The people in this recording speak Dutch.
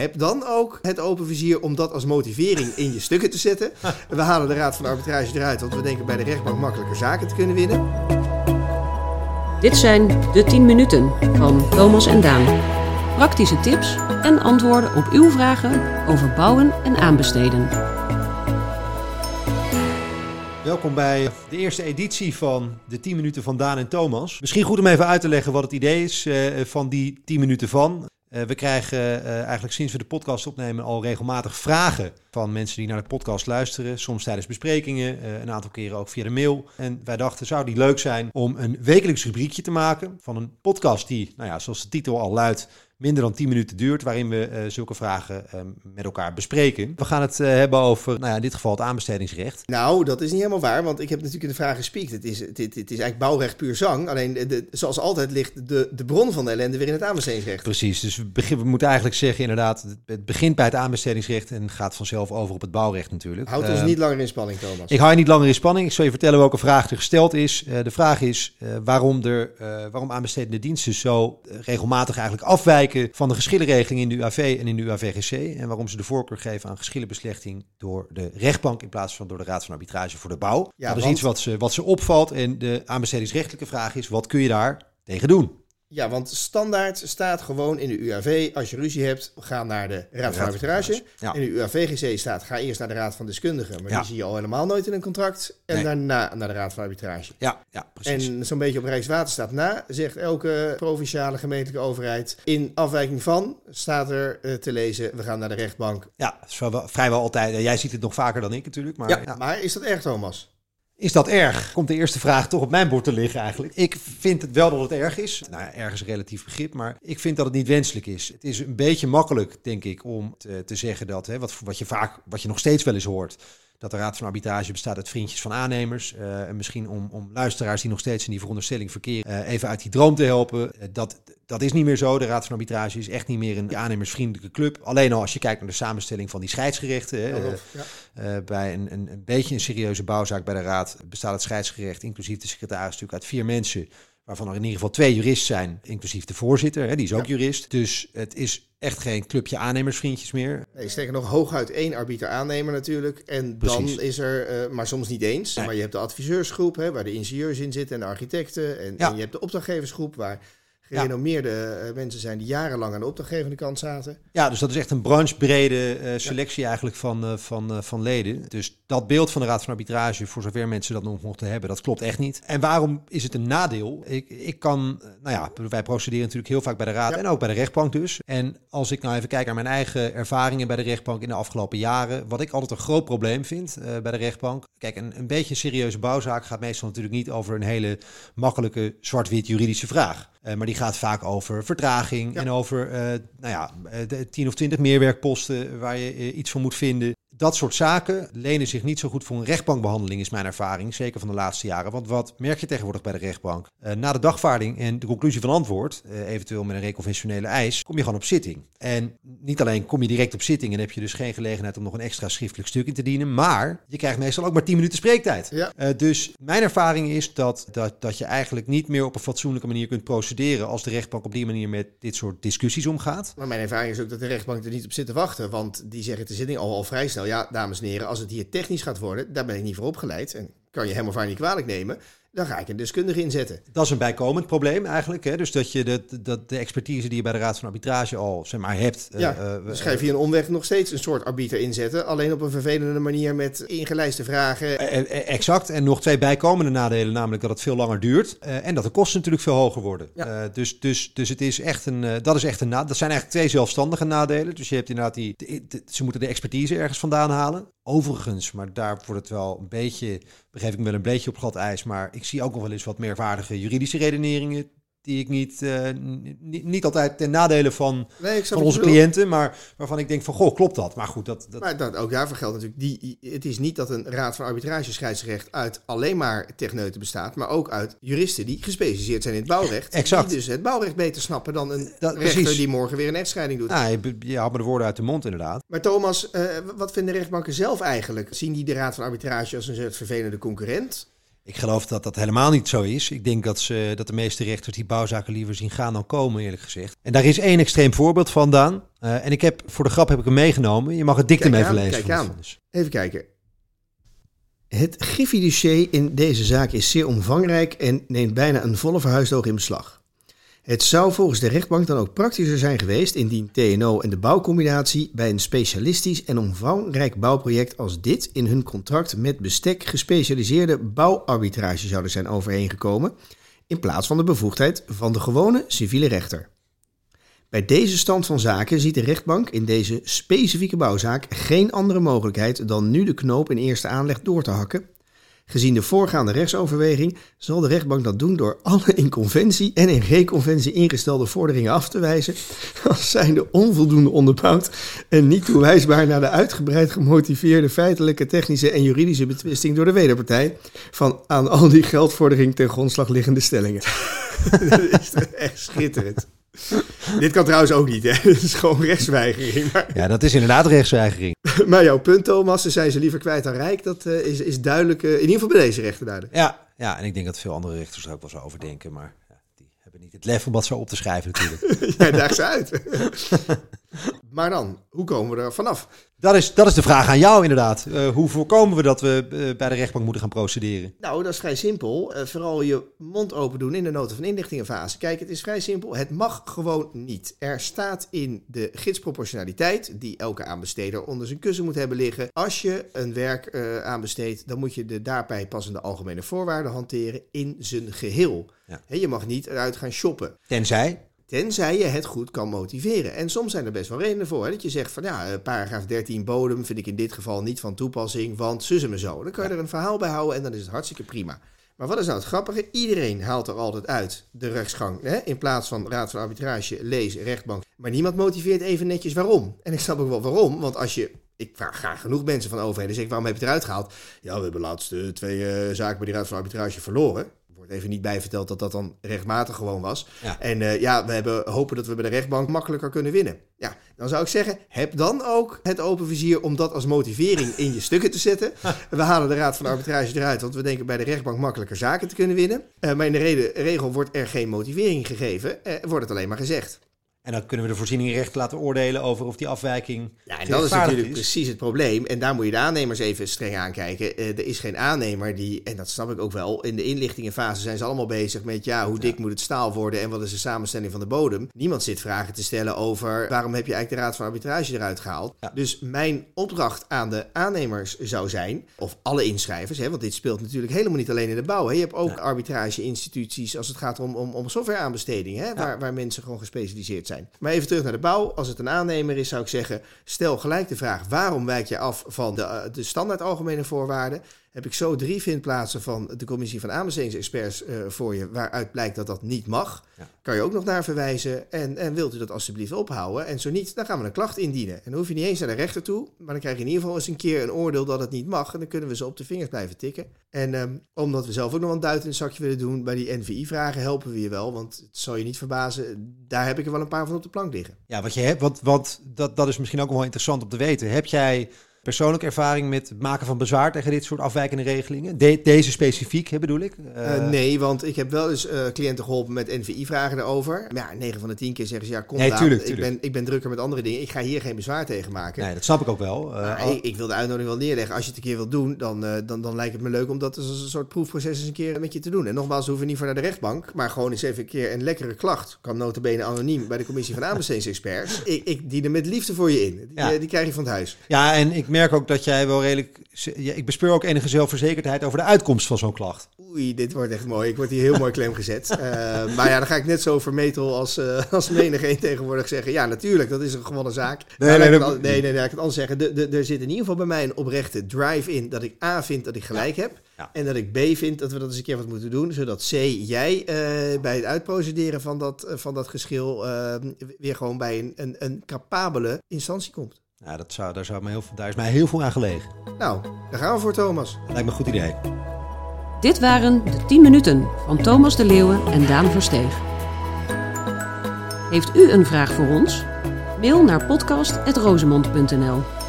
heb dan ook het open vizier om dat als motivering in je stukken te zetten. We halen de Raad van Arbitrage eruit, want we denken bij de rechtbank makkelijker zaken te kunnen winnen. Dit zijn de 10 minuten van Thomas en Daan. Praktische tips en antwoorden op uw vragen over bouwen en aanbesteden. Welkom bij de eerste editie van de 10 minuten van Daan en Thomas. Misschien goed om even uit te leggen wat het idee is uh, van die 10 minuten van. Uh, we krijgen uh, eigenlijk sinds we de podcast opnemen al regelmatig vragen van mensen die naar de podcast luisteren. Soms tijdens besprekingen, uh, een aantal keren ook via de mail. En wij dachten, zou die leuk zijn om een wekelijks rubriekje te maken van een podcast die, nou ja, zoals de titel al luidt, minder dan 10 minuten duurt, waarin we uh, zulke vragen uh, met elkaar bespreken. We gaan het uh, hebben over, nou ja, in dit geval het aanbestedingsrecht. Nou, dat is niet helemaal waar, want ik heb natuurlijk in de vraag gespiekt. Het is, het, het is eigenlijk bouwrecht puur zang, alleen de, zoals altijd ligt de, de bron van de ellende weer in het aanbestedingsrecht. Precies, dus we, begin, we moeten eigenlijk zeggen inderdaad, het begint bij het aanbestedingsrecht en gaat vanzelf over op het bouwrecht natuurlijk. Houd ons niet langer in spanning, Thomas. Ik hou je niet langer in spanning. Ik zal je vertellen welke vraag er gesteld is. de vraag is waarom, er, waarom aanbestedende diensten zo regelmatig eigenlijk afwijken van de geschillen regeling in de UAV en in de UAVGC. En waarom ze de voorkeur geven aan geschillenbeslechting door de rechtbank in plaats van door de Raad van Arbitrage voor de Bouw. Ja, dat is want... iets wat ze, wat ze opvalt. En de aanbestedingsrechtelijke vraag is: wat kun je daar tegen doen? Ja, want standaard staat gewoon in de UAV, als je ruzie hebt, ga naar de Raad van Arbitrage. Ja. In de UAVGC staat, ga eerst naar de Raad van Deskundigen. Maar ja. die zie je al helemaal nooit in een contract. En nee. daarna naar de Raad van Arbitrage. Ja, ja precies. En zo'n beetje op Rijkswaterstaat na, zegt elke provinciale gemeentelijke overheid, in afwijking van, staat er uh, te lezen, we gaan naar de rechtbank. Ja, dat is wel, vrijwel altijd. Jij ziet het nog vaker dan ik natuurlijk. Maar, ja, maar is dat erg, Thomas? Is dat erg? Komt de eerste vraag toch op mijn bord te liggen eigenlijk. Ik vind het wel dat het erg is. Nou, erg is relatief begrip, maar ik vind dat het niet wenselijk is. Het is een beetje makkelijk, denk ik, om te, te zeggen dat, hè, wat, wat je vaak, wat je nog steeds wel eens hoort, dat de Raad van Arbitrage bestaat uit vriendjes van aannemers. Uh, en misschien om, om luisteraars die nog steeds in die veronderstelling verkeren, uh, even uit die droom te helpen. Uh, dat, dat is niet meer zo. De Raad van Arbitrage is echt niet meer een aannemersvriendelijke club. Alleen al als je kijkt naar de samenstelling van die scheidsgerechten. Hè, oh, ja. bij een, een, een beetje een serieuze bouwzaak bij de Raad bestaat het scheidsgerecht, inclusief de secretaris, natuurlijk uit vier mensen. Waarvan er in ieder geval twee juristen zijn, inclusief de voorzitter, hè, die is ook ja. jurist. Dus het is echt geen clubje aannemersvriendjes meer. Nee, steken nog hooguit één arbiter-aannemer natuurlijk. En Precies. dan is er, uh, maar soms niet eens, nee. maar je hebt de adviseursgroep, hè, waar de ingenieurs in zitten en de architecten. En je hebt de opdrachtgeversgroep, waar gerenommeerde ja. mensen zijn die jarenlang aan de opdrachtgevende kant zaten. Ja, dus dat is echt een branchebrede uh, selectie ja. eigenlijk van, uh, van, uh, van leden. Dus dat beeld van de Raad van Arbitrage, voor zover mensen dat nog mochten hebben, dat klopt echt niet. En waarom is het een nadeel? Ik, ik kan, nou ja, wij procederen natuurlijk heel vaak bij de Raad ja. en ook bij de rechtbank dus. En als ik nou even kijk naar mijn eigen ervaringen bij de rechtbank in de afgelopen jaren, wat ik altijd een groot probleem vind bij de rechtbank. Kijk, een, een beetje serieuze bouwzaak gaat meestal natuurlijk niet over een hele makkelijke zwart-wit juridische vraag. Maar die gaat vaak over vertraging ja. en over uh, nou ja, de 10 of 20 meerwerkposten waar je uh, iets van moet vinden. Dat soort zaken lenen zich niet zo goed voor een rechtbankbehandeling, is mijn ervaring. Zeker van de laatste jaren. Want wat merk je tegenwoordig bij de rechtbank? na de dagvaarding en de conclusie van antwoord, eventueel met een reconventionele eis, kom je gewoon op zitting. En niet alleen kom je direct op zitting en heb je dus geen gelegenheid om nog een extra schriftelijk stuk in te dienen. Maar je krijgt meestal ook maar 10 minuten spreektijd. Ja. dus mijn ervaring is dat, dat, dat je eigenlijk niet meer op een fatsoenlijke manier kunt procederen als de rechtbank op die manier met dit soort discussies omgaat. Maar mijn ervaring is ook dat de rechtbank er niet op zit te wachten. Want die zeggen de zitting al, al vrij snel. Ja, dames en heren, als het hier technisch gaat worden, daar ben ik niet voor opgeleid. En kan je helemaal vaak niet kwalijk nemen dan ga ik een deskundige inzetten. Dat is een bijkomend probleem eigenlijk. Hè? Dus dat je de, dat de expertise die je bij de Raad van Arbitrage al zeg maar, hebt. Ja, uh, dus ga je via een omweg nog steeds een soort arbiter inzetten. Alleen op een vervelende manier met ingelijste vragen. Uh, exact. En nog twee bijkomende nadelen, namelijk dat het veel langer duurt. Uh, en dat de kosten natuurlijk veel hoger worden. Ja. dus, dus, dus het is echt een, dat is echt een. Dat zijn eigenlijk twee zelfstandige nadelen. Dus je hebt inderdaad die. De, de, ze moeten de expertise ergens vandaan halen. Overigens, maar daar wordt het wel een beetje, begeef ik me wel een beetje op glad ijs, maar ik zie ook nog wel eens wat meerwaardige juridische redeneringen die ik niet, uh, niet, niet altijd ten nadele van, nee, van onze cliënten, maar waarvan ik denk van, goh, klopt dat? Maar goed, dat... dat... Maar dat, ook daarvoor geldt natuurlijk, die, het is niet dat een raad van arbitrage scheidsrecht uit alleen maar techneuten bestaat, maar ook uit juristen die gespecialiseerd zijn in het bouwrecht. Exact. Die dus het bouwrecht beter snappen dan een dat, rechter precies. die morgen weer een echtscheiding doet. Nou, je, je had me de woorden uit de mond inderdaad. Maar Thomas, uh, wat vinden rechtbanken zelf eigenlijk? Zien die de raad van arbitrage als een soort vervelende concurrent? Ik geloof dat dat helemaal niet zo is. Ik denk dat, ze, dat de meeste rechters die bouwzaken liever zien gaan dan komen, eerlijk gezegd. En daar is één extreem voorbeeld van, Daan. Uh, en ik heb, voor de grap heb ik hem meegenomen. Je mag het dikte mee verlezen. Kijk aan. Even kijken. Het Griffie-dossier in deze zaak is zeer omvangrijk en neemt bijna een volle verhuisdoog in beslag. Het zou volgens de rechtbank dan ook praktischer zijn geweest indien TNO en de bouwcombinatie bij een specialistisch en omvangrijk bouwproject als dit in hun contract met bestek gespecialiseerde bouwarbitrage zouden zijn overeengekomen, in plaats van de bevoegdheid van de gewone civiele rechter. Bij deze stand van zaken ziet de rechtbank in deze specifieke bouwzaak geen andere mogelijkheid dan nu de knoop in eerste aanleg door te hakken. Gezien de voorgaande rechtsoverweging zal de rechtbank dat doen door alle in conventie en in reconventie ingestelde vorderingen af te wijzen als zijnde onvoldoende onderbouwd en niet toewijsbaar naar de uitgebreid gemotiveerde feitelijke, technische en juridische betwisting door de wederpartij van aan al die geldvordering ten grondslag liggende stellingen. dat is echt schitterend. Dit kan trouwens ook niet, hè? Het is gewoon rechtsweigering. Maar... Ja, dat is inderdaad rechtsweigering. maar jouw punt, Thomas, ze zijn ze liever kwijt dan rijk. Dat uh, is, is duidelijk, uh, in ieder geval bij deze rechter duidelijk. Ja, ja, en ik denk dat veel andere rechters er ook wel zo over denken. Maar ja, die hebben niet het lef om dat zo op te schrijven natuurlijk. Jij daagt ze uit. Maar dan, hoe komen we er vanaf? Dat is, dat is de vraag aan jou inderdaad. Uh, hoe voorkomen we dat we uh, bij de rechtbank moeten gaan procederen? Nou, dat is vrij simpel. Uh, vooral je mond open doen in de noten van inlichtingenfase. Kijk, het is vrij simpel. Het mag gewoon niet. Er staat in de gidsproportionaliteit, die elke aanbesteder onder zijn kussen moet hebben liggen. Als je een werk aanbesteedt, dan moet je de daarbij passende algemene voorwaarden hanteren in zijn geheel. Ja. He, je mag niet eruit gaan shoppen. Tenzij? Tenzij je het goed kan motiveren. En soms zijn er best wel redenen voor. Hè? Dat je zegt van ja, eh, paragraaf 13 bodem vind ik in dit geval niet van toepassing, want zussen me zo. Dan kan je er een verhaal bij houden en dan is het hartstikke prima. Maar wat is nou het grappige? Iedereen haalt er altijd uit de rechtsgang. Hè? In plaats van raad van arbitrage, lees, rechtbank. Maar niemand motiveert even netjes waarom. En ik snap ook wel waarom. Want als je ik vraag graag genoeg mensen van overheden. Zeg ik, waarom heb je het eruit gehaald? Ja, we hebben laatst uh, twee uh, zaken bij die Raad van Arbitrage verloren even niet bijverteld dat dat dan rechtmatig gewoon was. En uh, ja, we hebben hopen dat we bij de rechtbank makkelijker kunnen winnen. Ja, dan zou ik zeggen, heb dan ook het open vizier om dat als motivering in je stukken te zetten. We halen de Raad van Arbitrage eruit, want we denken bij de rechtbank makkelijker zaken te kunnen winnen. Uh, maar in de reden, regel wordt er geen motivering gegeven, uh, wordt het alleen maar gezegd. En dan kunnen we de voorzieningenrecht laten oordelen over of die afwijking. Ja, en dat is natuurlijk precies het probleem. En daar moet je de aannemers even streng aankijken. Uh, er is geen aannemer die, en dat snap ik ook wel, in de inlichtingenfase zijn ze allemaal bezig met ja, hoe dik moet het staal worden en wat is de samenstelling van de bodem. Niemand zit vragen te stellen over waarom heb je eigenlijk de Raad van Arbitrage eruit gehaald. Ja. Dus mijn opdracht aan de aannemers zou zijn, of alle inschrijvers, hè, want dit speelt natuurlijk helemaal niet alleen in de bouw. Hè. Je hebt ook ja. arbitrage-instituties als het gaat om, om, om softwareaanbesteding, hè, waar, waar mensen gewoon gespecialiseerd zijn. Maar even terug naar de bouw. Als het een aannemer is, zou ik zeggen: stel gelijk de vraag: waarom wijk je af van de, eh, de standaard algemene voorwaarden? Heb ik zo drie vindplaatsen van de commissie van aanbestedingsexperts uh, voor je, waaruit blijkt dat dat niet mag. Ja. Kan je ook nog naar verwijzen en, en wilt u dat alsjeblieft ophouden? En zo niet, dan gaan we een klacht indienen. En dan hoef je niet eens naar de rechter toe, maar dan krijg je in ieder geval eens een keer een oordeel dat het niet mag. En dan kunnen we ze op de vingers blijven tikken. En um, omdat we zelf ook nog een duit in het zakje willen doen bij die NVI-vragen, helpen we je wel. Want het zal je niet verbazen, daar heb ik er wel een paar van op de plank liggen. Ja, wat je hebt, wat, dat, dat is misschien ook wel interessant om te weten. Heb jij persoonlijke ervaring met het maken van bezwaar tegen dit soort afwijkende regelingen? deze specifiek, hè, bedoel ik? Uh, nee, want ik heb wel eens uh, cliënten geholpen met NVI-vragen erover. Maar ja, 9 van de 10 keer zeggen ze, ja, kom nee, tuurlijk, tuurlijk. Ik, ben, ik ben drukker met andere dingen. Ik ga hier geen bezwaar tegen maken. Nee, dat snap ik ook wel. Ik, ik, wil de uitnodiging wel neerleggen. Als je het een keer wilt doen, dan, dan, dan lijkt het me leuk om dat als een soort proefproces eens een keer met je te doen. En nogmaals, we hoeven niet voor naar de rechtbank, maar gewoon eens even een keer een lekkere klacht. Kan notabene anoniem bij de commissie van aanbestedingsexperts. ik, ik dien er met liefde voor je in. Die, ja. die krijg je van het huis. Ja, en ik merk ook dat jij wel redelijk. Ik bespeur ook enige zelfverzekerdheid over de uitkomst van zo'n klacht. Oei, dit wordt echt mooi. Ik word hier heel mooi klem gezet. Uh, maar ja, dan ga ik net zo vermetel als, uh, als menig een tegenwoordig zeggen. Ja, natuurlijk, dat is een gewonnen zaak. Nee, nee, nee, nee, nee, nee, ik het anders zeggen. De, de, er zit in ieder geval bij mij een oprechte drive in dat ik A vind dat ik gelijk ja. heb. Ja. En dat ik B vind dat we dat eens een keer wat moeten doen. Zodat C, jij uh, bij het uitprocederen van dat, van dat geschil weer gewoon bij een, een, een capabele instantie komt. Ja, dat zou, daar, zou mij heel, daar is mij heel veel aan gelegen. Nou, daar gaan we voor, Thomas. Dat lijkt me een goed idee. Dit waren de 10 minuten van Thomas de Leeuwen en Daan Versteeg. Heeft u een vraag voor ons? Mail naar podcast.rozemond.nl